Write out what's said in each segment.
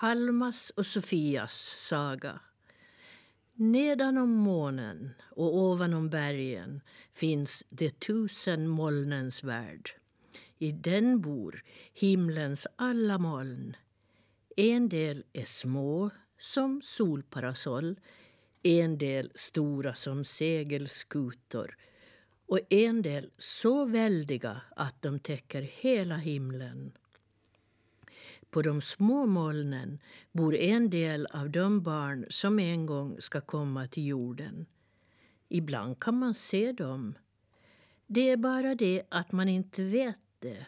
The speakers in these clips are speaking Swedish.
Almas och Sofias saga. Nedanom månen och ovanom bergen finns det tusen molnens värld. I den bor himlens alla moln. En del är små, som solparasoll en del stora som segelskutor och en del så väldiga att de täcker hela himlen. På de små molnen bor en del av de barn som en gång ska komma till jorden. Ibland kan man se dem. Det är bara det att man inte vet det.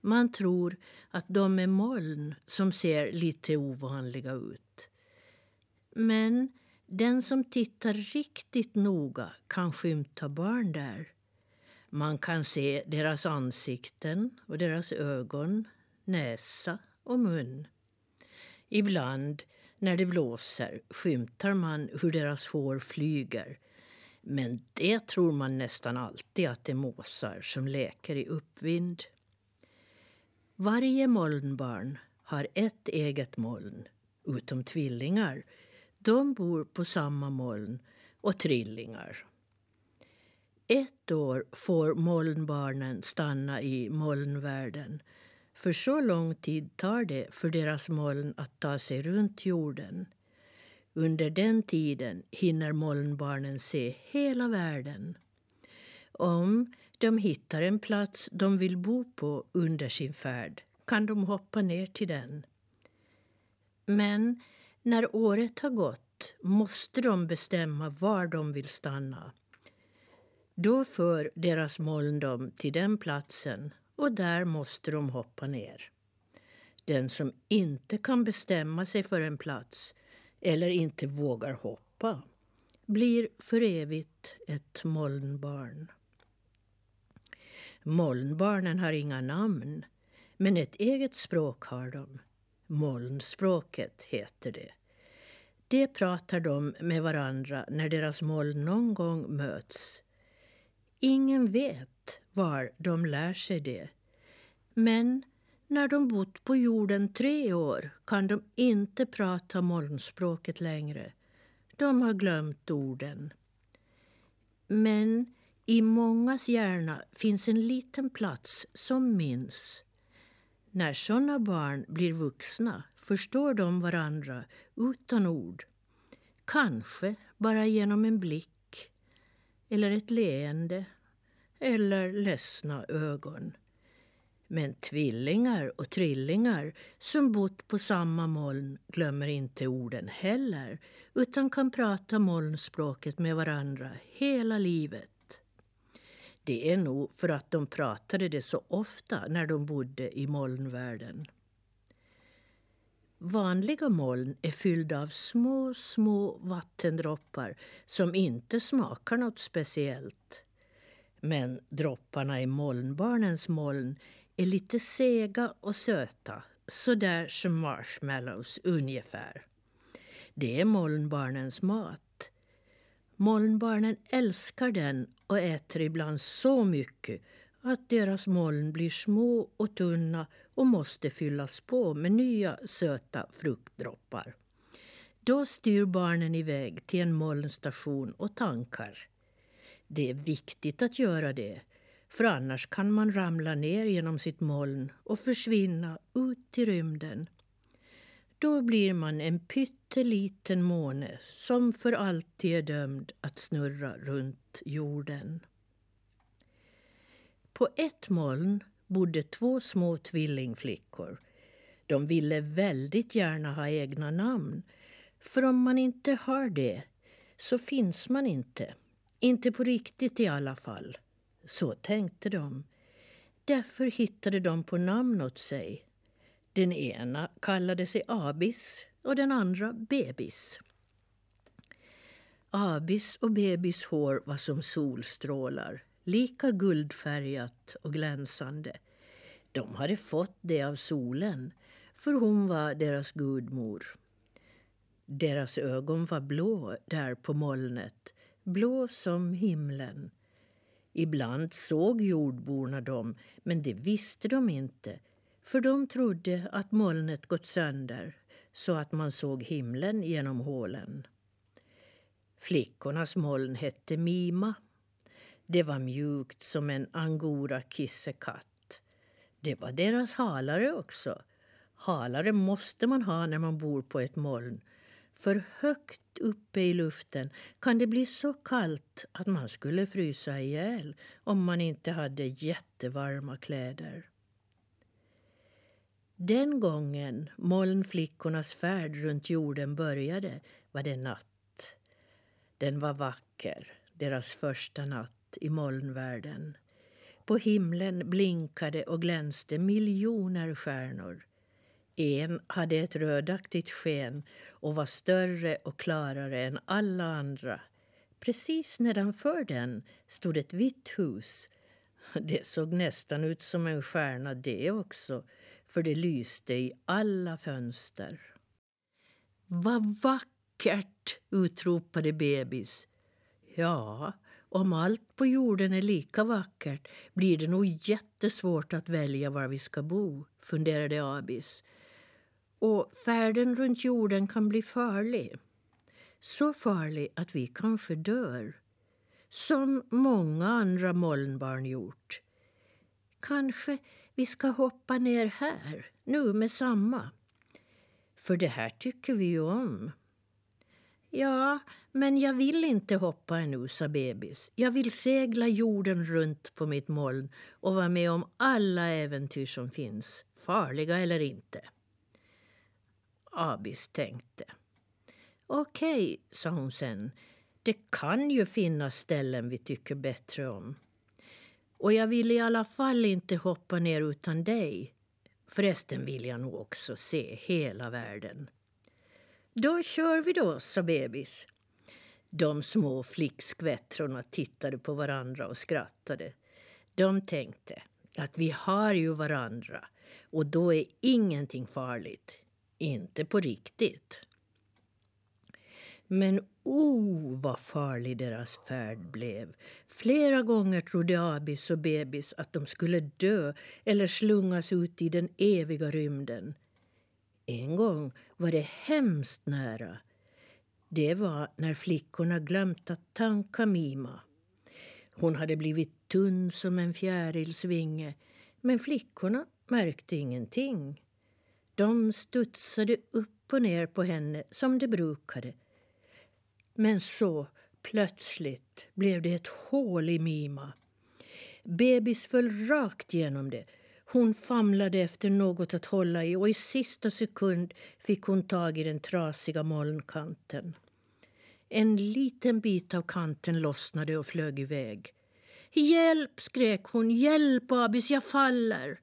Man tror att de är moln som ser lite ovanliga ut. Men den som tittar riktigt noga kan skymta barn där. Man kan se deras ansikten och deras ögon, näsa och mun. Ibland när det blåser skymtar man hur deras hår flyger. Men det tror man nästan alltid att det är måsar som läker i uppvind. Varje molnbarn har ett eget moln, utom tvillingar. De bor på samma moln och trillingar. Ett år får molnbarnen stanna i molnvärlden för så lång tid tar det för deras moln att ta sig runt jorden. Under den tiden hinner molnbarnen se hela världen. Om de hittar en plats de vill bo på under sin färd kan de hoppa ner till den. Men när året har gått måste de bestämma var de vill stanna. Då för deras moln dem till den platsen och där måste de hoppa ner. Den som inte kan bestämma sig för en plats eller inte vågar hoppa blir för evigt ett molnbarn. Molnbarnen har inga namn, men ett eget språk har de. Molnspråket heter det. Det pratar de med varandra när deras moln någon gång möts. Ingen vet var de lär sig det. Men när de bott på jorden tre år kan de inte prata molnspråket längre. De har glömt orden. Men i mångas hjärna finns en liten plats som minns. När sådana barn blir vuxna förstår de varandra utan ord. Kanske bara genom en blick eller ett leende eller ledsna ögon. Men tvillingar och trillingar som bott på samma moln glömmer inte orden heller utan kan prata molnspråket med varandra hela livet. Det är nog för att de pratade det så ofta när de bodde i molnvärlden. Vanliga moln är fyllda av små, små vattendroppar som inte smakar något speciellt. Men dropparna i molnbarnens moln är lite sega och söta, sådär som marshmallows ungefär. Det är molnbarnens mat. Molnbarnen älskar den och äter ibland så mycket att deras moln blir små och tunna och måste fyllas på med nya söta fruktdroppar. Då styr barnen iväg till en molnstation och tankar. Det är viktigt att göra det, för annars kan man ramla ner genom sitt moln och försvinna ut i rymden. Då blir man en pytteliten måne som för alltid är dömd att snurra runt jorden. På ett moln bodde två små tvillingflickor. De ville väldigt gärna ha egna namn, för om man inte har det så finns man inte. Inte på riktigt i alla fall. Så tänkte de. Därför hittade de på namn åt sig. Den ena kallade sig Abis och den andra Bebis. Abis och Bebis hår var som solstrålar, lika guldfärgat och glänsande. De hade fått det av solen, för hon var deras gudmor. Deras ögon var blå där på molnet, blå som himlen. Ibland såg jordborna dem, men det visste de inte för de trodde att molnet gått sönder. så att man såg himlen genom hålen. Flickornas moln hette Mima. Det var mjukt som en angora kissekatt. Det var deras halare också. Halare måste man ha när man bor på ett moln. För högt uppe i luften kan det bli så kallt att man skulle frysa ihjäl om man inte hade jättevarma kläder. Den gången molnflickornas färd runt jorden började var det natt. Den var vacker, deras första natt i molnvärlden. På himlen blinkade och glänste miljoner stjärnor. En hade ett rödaktigt sken och var större och klarare än alla andra. Precis nedanför den stod ett vitt hus. Det såg nästan ut som en stjärna det också, för det lyste i alla fönster. Vad vackert! utropade bebis. Ja, om allt på jorden är lika vackert blir det nog jättesvårt att välja var vi ska bo, funderade Abis. Och färden runt jorden kan bli farlig. Så farlig att vi kanske dör. Som många andra molnbarn gjort. Kanske vi ska hoppa ner här, nu med samma. För det här tycker vi ju om. Ja, men jag vill inte hoppa ännu, sa bebis. Jag vill segla jorden runt på mitt moln och vara med om alla äventyr som finns, farliga eller inte. Abis tänkte. Okej, sa hon sen. Det kan ju finnas ställen vi tycker bättre om. Och jag vill i alla fall inte hoppa ner utan dig. Förresten vill jag nog också se hela världen. Då kör vi då, sa bebis. De små flickskvättrorna tittade på varandra och skrattade. De tänkte att vi har ju varandra och då är ingenting farligt. Inte på riktigt. Men oh, vad farlig deras färd blev. Flera gånger trodde Abis och bebis att de skulle dö eller slungas ut i den eviga rymden. En gång var det hemskt nära. Det var när flickorna glömt att tanka Mima. Hon hade blivit tunn som en fjärilsvinge men flickorna märkte ingenting. De studsade upp och ner på henne som de brukade. Men så, plötsligt, blev det ett hål i Mima. Bebis föll rakt genom det. Hon famlade efter något att hålla i och i sista sekund fick hon tag i den trasiga molnkanten. En liten bit av kanten lossnade och flög iväg. Hjälp! skrek hon. Hjälp, Abis, jag faller!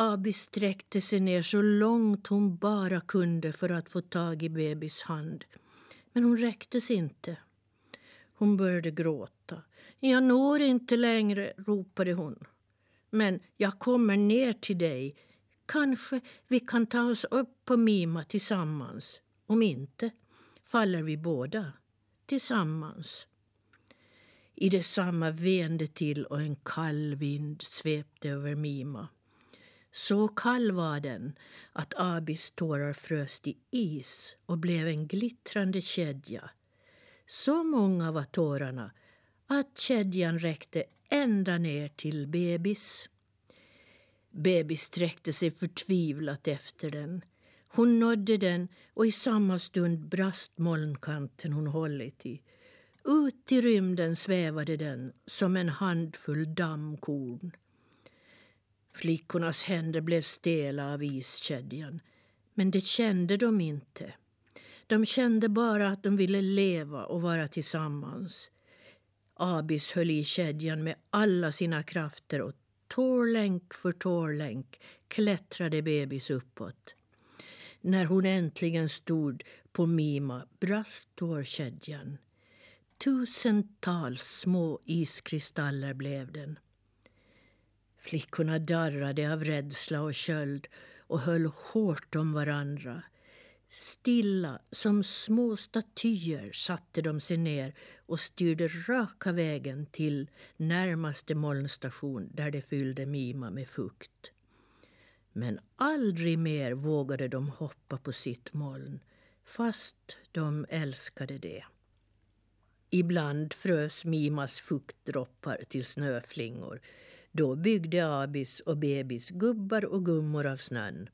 Abi sträckte sig ner så långt hon bara kunde för att få tag i bebis hand. Men hon räcktes inte. Hon började gråta. Jag når inte längre, ropade hon. Men jag kommer ner till dig. Kanske vi kan ta oss upp på Mima tillsammans. Om inte faller vi båda tillsammans. I detsamma vände till och en kall vind svepte över Mima. Så kall var den att Abis tårar frös i is och blev en glittrande kedja. Så många var tårarna att kedjan räckte ända ner till bebis. Bebis sträckte sig förtvivlat efter den. Hon nådde den och i samma stund brast molnkanten hon hållit i. Ut i rymden svävade den som en handfull dammkorn. Flickornas händer blev stela av iskedjan, men det kände de inte. De kände bara att de ville leva och vara tillsammans. Abis höll i kedjan med alla sina krafter och tårlänk för tårlänk klättrade bebis uppåt. När hon äntligen stod på Mima brast tårkedjan. Tusentals små iskristaller blev den. Flickorna darrade av rädsla och köld och höll hårt om varandra. Stilla som små statyer satte de sig ner och styrde raka vägen till närmaste molnstation där de fyllde Mima med fukt. Men aldrig mer vågade de hoppa på sitt moln, fast de älskade det. Ibland frös Mimas fuktdroppar till snöflingor. Då byggde Abis och Bebis gubbar och gummor av snön.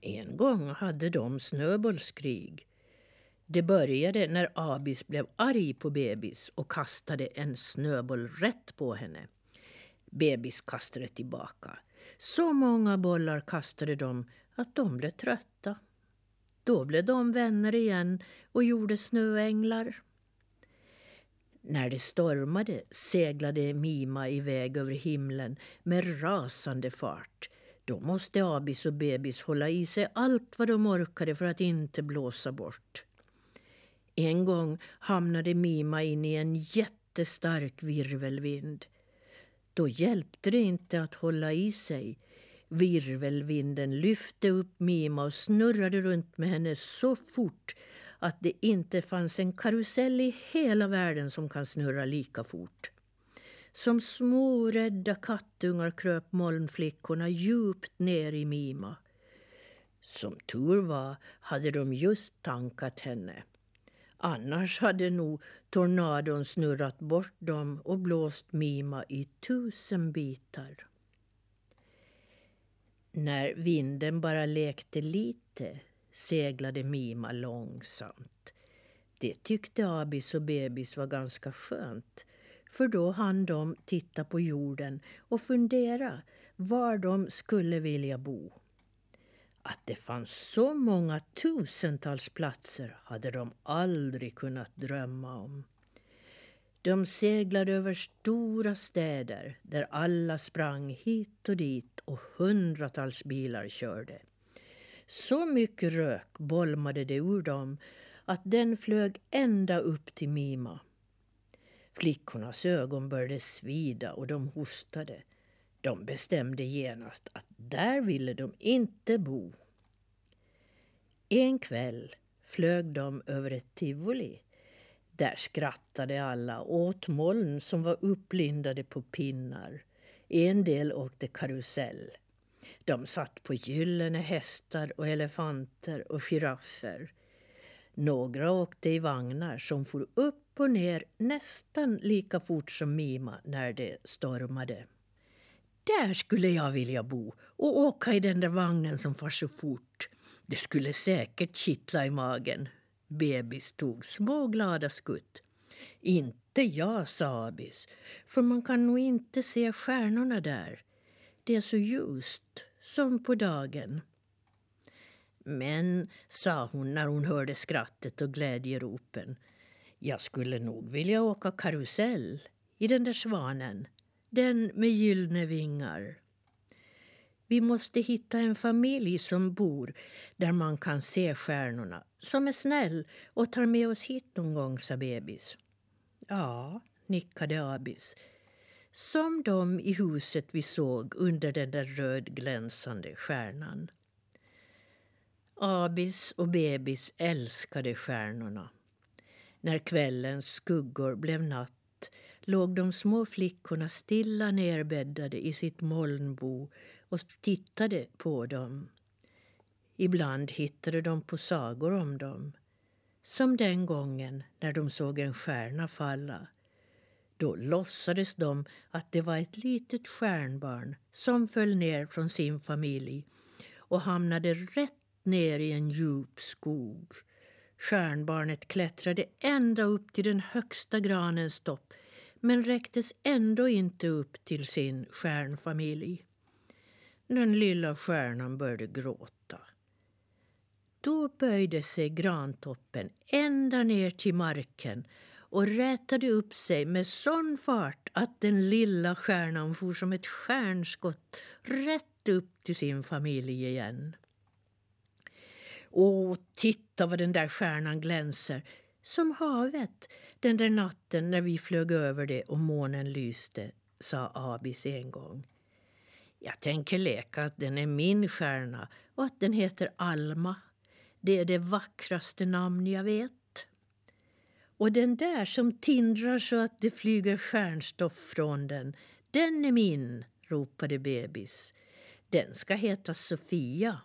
En gång hade de snöbollskrig. Det började när Abis blev arg på bebis och kastade en snöboll rätt på henne. Bebis kastade tillbaka. Så många bollar kastade de att de blev trötta. Då blev de vänner igen och gjorde snöänglar. När det stormade seglade Mima iväg över himlen med rasande fart. Då måste Abis och bebis hålla i sig allt vad de orkade för att inte blåsa bort. En gång hamnade Mima in i en jättestark virvelvind. Då hjälpte det inte att hålla i sig. Virvelvinden lyfte upp Mima och snurrade runt med henne så fort att det inte fanns en karusell i hela världen som kan snurra lika fort. Som små rädda kattungar kröp molnflickorna djupt ner i Mima. Som tur var hade de just tankat henne. Annars hade nog tornadon snurrat bort dem och blåst Mima i tusen bitar. När vinden bara lekte lite seglade Mima långsamt. Det tyckte Abis och bebis var ganska skönt för då hann de titta på jorden och fundera var de skulle vilja bo. Att det fanns så många tusentals platser hade de aldrig kunnat drömma om. De seglade över stora städer där alla sprang hit och dit och hundratals bilar körde. Så mycket rök bolmade det ur dem att den flög ända upp till Mima. Flickornas ögon började svida och de hostade. De bestämde genast att där ville de inte bo. En kväll flög de över ett tivoli. Där skrattade alla åt moln som var upplindade på pinnar. En del åkte karusell. De satt på gyllene hästar och elefanter och giraffer. Några åkte i vagnar som for upp och ner nästan lika fort som Mima när det stormade. Där skulle jag vilja bo och åka i den där vagnen som far så fort. Det skulle säkert kittla i magen. Bebis tog små glada skutt. Inte jag, sa Abis, för man kan nog inte se stjärnorna där. Det är så ljust, som på dagen. Men, sa hon när hon hörde skrattet och glädjeropen, jag skulle nog vilja åka karusell i den där svanen, den med gyllene vingar. Vi måste hitta en familj som bor där man kan se stjärnorna, som är snäll och tar med oss hit någon gång, sa bebis. Ja, nickade Abis. Som de i huset vi såg under den där rödglänsande stjärnan. Abis och bebis älskade stjärnorna. När kvällens skuggor blev natt låg de små flickorna stilla nerbäddade i sitt molnbo och tittade på dem. Ibland hittade de på sagor om dem. Som den gången när de såg en stjärna falla. Då låtsades de att det var ett litet stjärnbarn som föll ner från sin familj och hamnade rätt ner i en djup skog. Stjärnbarnet klättrade ända upp till den högsta granens topp men räcktes ändå inte upp till sin stjärnfamilj. Den lilla stjärnan började gråta. Då böjde sig grantoppen ända ner till marken och rätade upp sig med sån fart att den lilla stjärnan for som ett stjärnskott rätt upp till sin familj igen. Åh, titta vad den där stjärnan glänser, som havet den där natten när vi flög över det och månen lyste, sa Abis en gång. Jag tänker leka att den är min stjärna och att den heter Alma. Det är det vackraste namn jag vet. Och den där som tindrar så att det flyger stjärnstoff från den, den är min, ropade bebis. Den ska heta Sofia.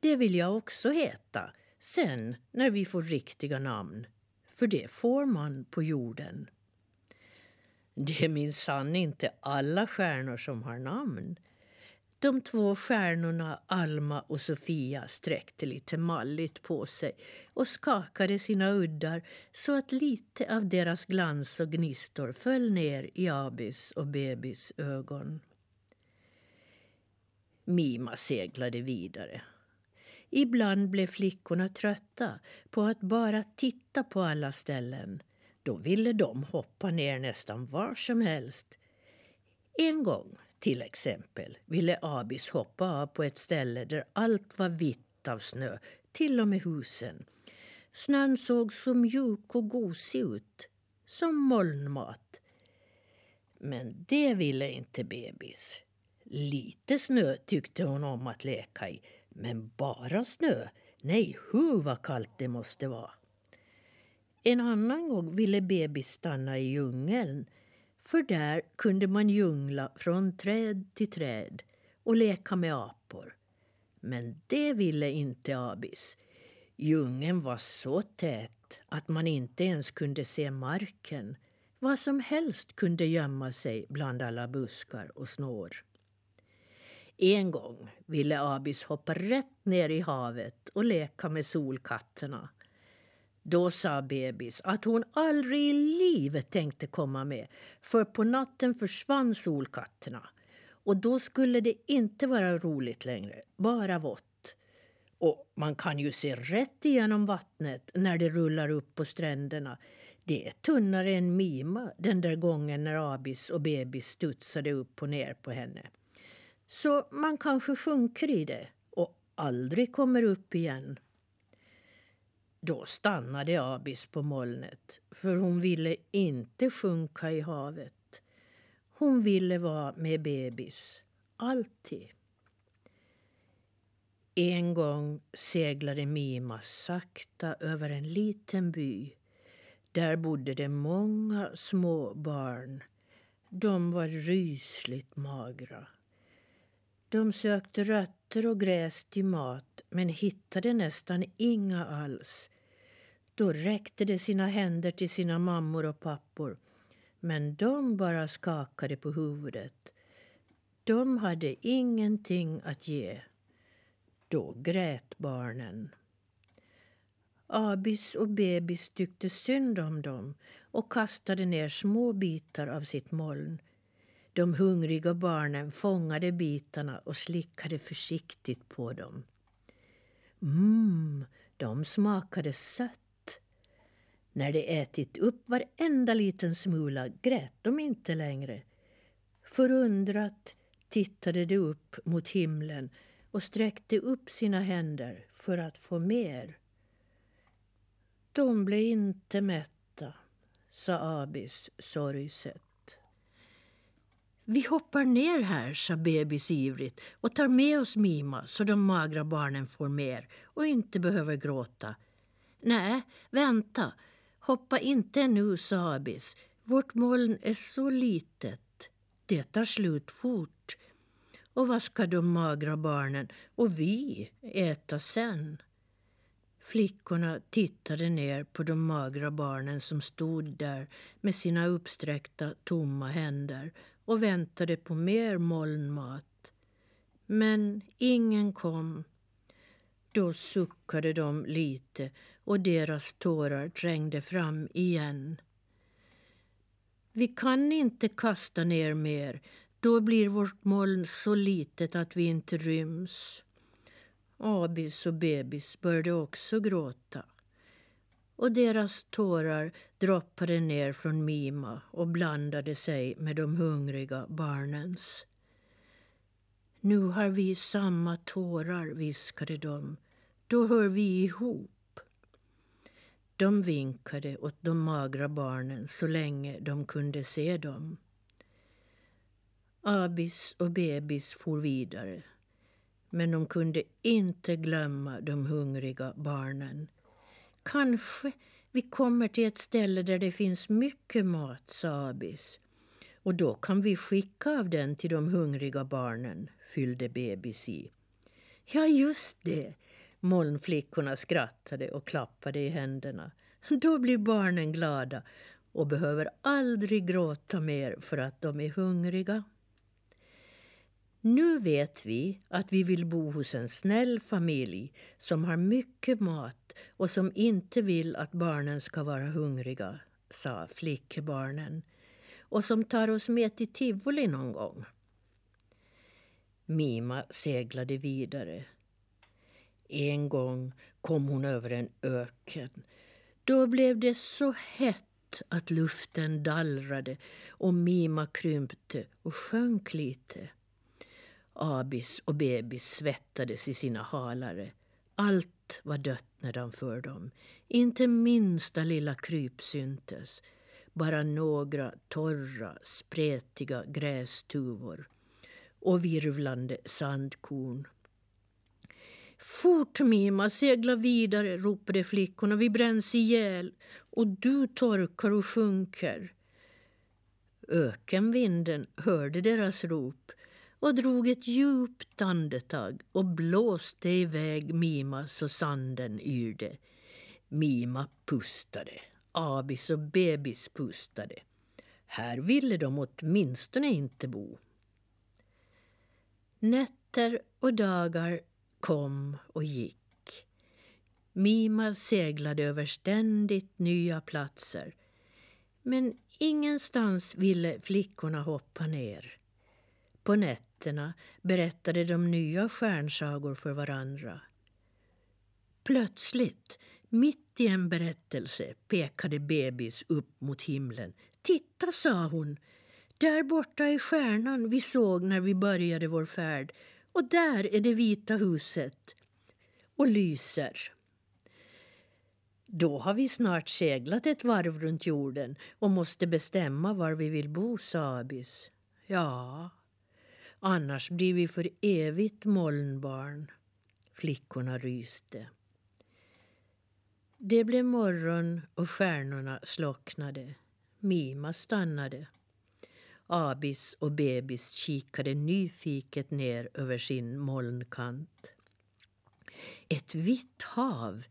Det vill jag också heta sen när vi får riktiga namn. För det får man på jorden. Det är minsann inte alla stjärnor som har namn. De två stjärnorna Alma och Sofia sträckte lite malligt på sig och skakade sina uddar så att lite av deras glans och gnistor föll ner i Abis och Bebis ögon. Mima seglade vidare. Ibland blev flickorna trötta på att bara titta på alla ställen. Då ville de hoppa ner nästan var som helst. En gång till exempel ville Abis hoppa av på ett ställe där allt var vitt av snö, till och med husen. Snön såg så mjuk och gosig ut, som molnmat. Men det ville inte bebis. Lite snö tyckte hon om att leka i, men bara snö? Nej, hur vad kallt det måste vara. En annan gång ville bebis stanna i djungeln för där kunde man djungla från träd till träd och leka med apor. Men det ville inte Abis. Djungeln var så tät att man inte ens kunde se marken. Vad som helst kunde gömma sig bland alla buskar och snår. En gång ville Abis hoppa rätt ner i havet och leka med solkatterna. Då sa bebis att hon aldrig i livet tänkte komma med för på natten försvann solkatterna och då skulle det inte vara roligt längre, bara vått. Och man kan ju se rätt igenom vattnet när det rullar upp på stränderna. Det är tunnare än Mima den där gången när Abis och bebis studsade upp och ner på henne. Så man kanske sjunker i det och aldrig kommer upp igen. Då stannade Abis på molnet, för hon ville inte sjunka i havet. Hon ville vara med bebis, alltid. En gång seglade Mima sakta över en liten by. Där bodde det många små barn. De var rysligt magra. De sökte rötter och gräs till mat men hittade nästan inga alls. Då räckte de sina händer till sina mammor och pappor men de bara skakade på huvudet. De hade ingenting att ge. Då grät barnen. Abis och bebis tyckte synd om dem och kastade ner små bitar av sitt moln de hungriga barnen fångade bitarna och slickade försiktigt på dem. Mmm, de smakade sött. När de ätit upp varenda liten smula grät de inte längre. Förundrat tittade de upp mot himlen och sträckte upp sina händer för att få mer. De blev inte mätta, sa Abis sorgset. Vi hoppar ner här, sa bebis ivrigt och tar med oss Mima så de magra barnen får mer och inte behöver gråta. Nej, vänta. Hoppa inte nu, sa Abis. Vårt moln är så litet. Det tar slut fort. Och vad ska de magra barnen och vi äta sen? Flickorna tittade ner på de magra barnen som stod där med sina uppsträckta tomma händer och väntade på mer molnmat. Men ingen kom. Då suckade de lite och deras tårar trängde fram igen. Vi kan inte kasta ner mer. Då blir vårt moln så litet att vi inte ryms. Abis och bebis började också gråta och deras tårar droppade ner från Mima och blandade sig med de hungriga barnens. Nu har vi samma tårar, viskade de. Då hör vi ihop. De vinkade åt de magra barnen så länge de kunde se dem. Abis och bebis for vidare men de kunde inte glömma de hungriga barnen. Kanske vi kommer till ett ställe där det finns mycket mat, sa Abis. Och då kan vi skicka av den till de hungriga barnen, fyllde bebis i. Ja, just det! Molnflickorna skrattade och klappade i händerna. Då blir barnen glada och behöver aldrig gråta mer för att de är hungriga. Nu vet vi att vi vill bo hos en snäll familj som har mycket mat och som inte vill att barnen ska vara hungriga, sa flickebarnen och som tar oss med till tivoli någon gång. Mima seglade vidare. En gång kom hon över en öken. Då blev det så hett att luften dallrade och Mima krympte och sjönk lite. Abis och bebis svettades i sina halare. Allt var dött nedanför dem. Inte minsta lilla kryp syntes. Bara några torra, spretiga grästuvor och virvlande sandkorn. Fort Mima, segla vidare, ropade flickorna. Vi bränns ihjäl och du torkar och sjunker. Ökenvinden hörde deras rop och drog ett djupt andetag och blåste iväg Mima så sanden yrde. Mima pustade, Abis och bebis pustade. Här ville de åtminstone inte bo. Nätter och dagar kom och gick. Mima seglade över ständigt nya platser. Men ingenstans ville flickorna hoppa ner. På nätterna berättade de nya stjärnsagor för varandra. Plötsligt, mitt i en berättelse, pekade bebis upp mot himlen. Titta, sa hon. Där borta är stjärnan vi såg när vi började vår färd. Och där är det vita huset och lyser. Då har vi snart seglat ett varv runt jorden och måste bestämma var vi vill bo, sa Abis. Ja, Annars blir vi för evigt molnbarn. Flickorna ryste. Det blev morgon och stjärnorna slocknade. Mima stannade. Abis och bebis kikade nyfiket ner över sin molnkant. Ett vitt hav,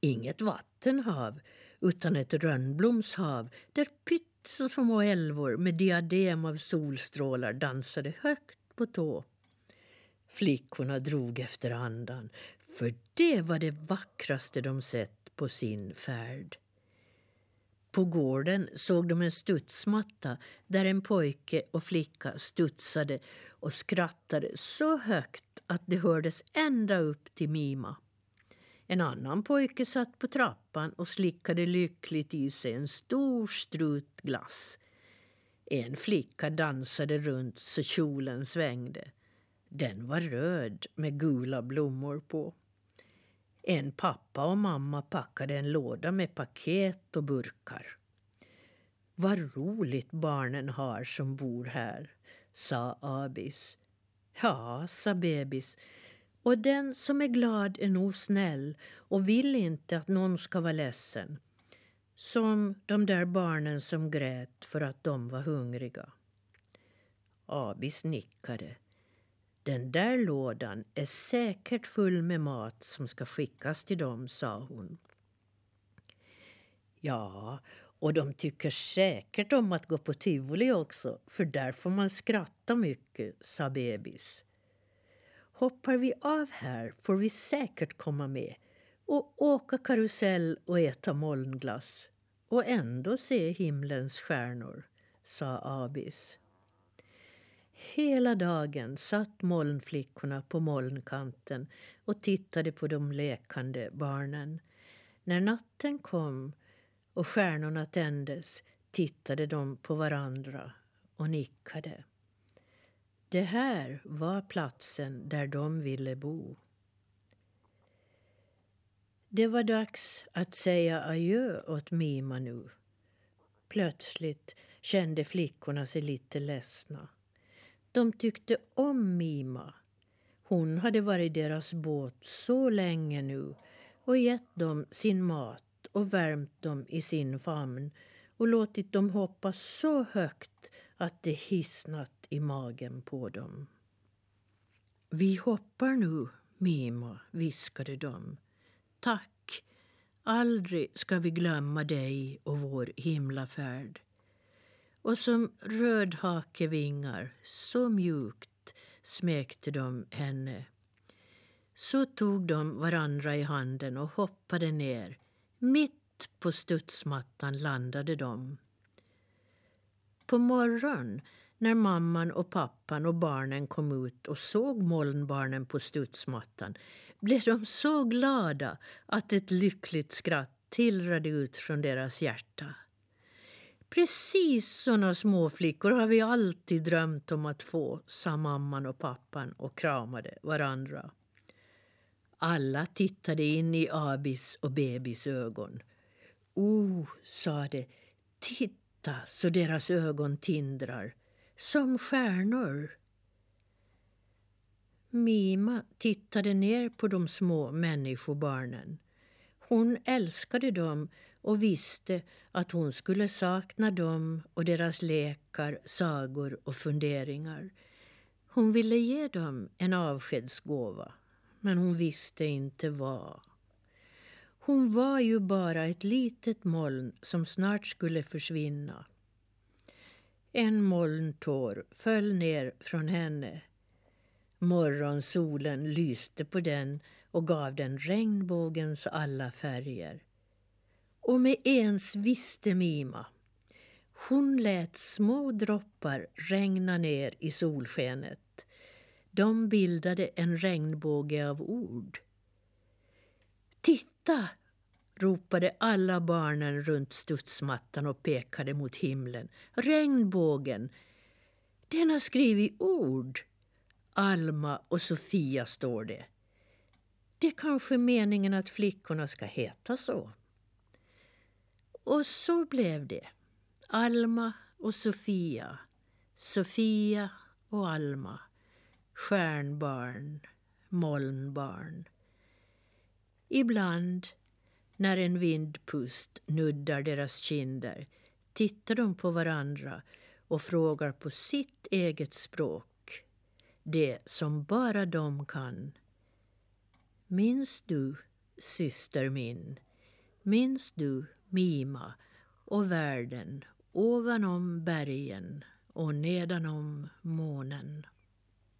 inget vattenhav utan ett rönnblomshav där pyttesmå älvor med diadem av solstrålar dansade högt på tå. Flickorna drog efter andan, för det var det vackraste de sett på sin färd. På gården såg de en studsmatta där en pojke och flicka studsade och skrattade så högt att det hördes ända upp till Mima. En annan pojke satt på trappan och slickade lyckligt i sig en stor strut glass. En flicka dansade runt så kjolen svängde. Den var röd med gula blommor på. En pappa och mamma packade en låda med paket och burkar. Vad roligt barnen har som bor här, sa Abis. Ja, sa bebis. Och den som är glad är nog snäll och vill inte att någon ska vara ledsen. Som de där barnen som grät för att de var hungriga. Abis nickade. Den där lådan är säkert full med mat som ska skickas till dem, sa hon. Ja, och de tycker säkert om att gå på tivoli också, för där får man skratta mycket, sa bebis. Hoppar vi av här får vi säkert komma med och åka karusell och äta molnglass och ändå se himlens stjärnor, sa Abis. Hela dagen satt molnflickorna på molnkanten och tittade på de lekande barnen. När natten kom och stjärnorna tändes tittade de på varandra och nickade. Det här var platsen där de ville bo. Det var dags att säga adjö åt Mima nu. Plötsligt kände flickorna sig lite ledsna. De tyckte om Mima. Hon hade varit deras båt så länge nu och gett dem sin mat och värmt dem i sin famn och låtit dem hoppa så högt att det hissnat i magen på dem. Vi hoppar nu, Mima, viskade de. Tack, aldrig ska vi glömma dig och vår himlafärd. Och som rödhakevingar, så mjukt, smekte de henne. Så tog de varandra i handen och hoppade ner. Mitt på studsmattan landade de. På morgonen när mamman och pappan och barnen kom ut och såg molnbarnen på studsmattan blev de så glada att ett lyckligt skratt tillrade ut från deras hjärta. Precis såna småflickor har vi alltid drömt om att få, sa mamman och pappan och kramade varandra. Alla tittade in i Abis och Bebis ögon. Oh, sa de, titta så deras ögon tindrar, som stjärnor. Mima tittade ner på de små människobarnen. Hon älskade dem och visste att hon skulle sakna dem och deras lekar, sagor och funderingar. Hon ville ge dem en avskedsgåva, men hon visste inte vad. Hon var ju bara ett litet moln som snart skulle försvinna. En molntår föll ner från henne. Morgonsolen lyste på den och gav den regnbågens alla färger. Och med ens visste Mima. Hon lät små droppar regna ner i solskenet. De bildade en regnbåge av ord. Titta! ropade alla barnen runt studsmattan och pekade mot himlen. Regnbågen! Den har skrivit ord. Alma och Sofia står det. Det är kanske meningen att flickorna ska heta så. Och så blev det. Alma och Sofia. Sofia och Alma. Stjärnbarn, molnbarn. Ibland, när en vindpust nuddar deras kinder tittar de på varandra och frågar på sitt eget språk det som bara de kan. Minns du, syster min, minns du Mima och världen ovanom bergen och nedanom månen.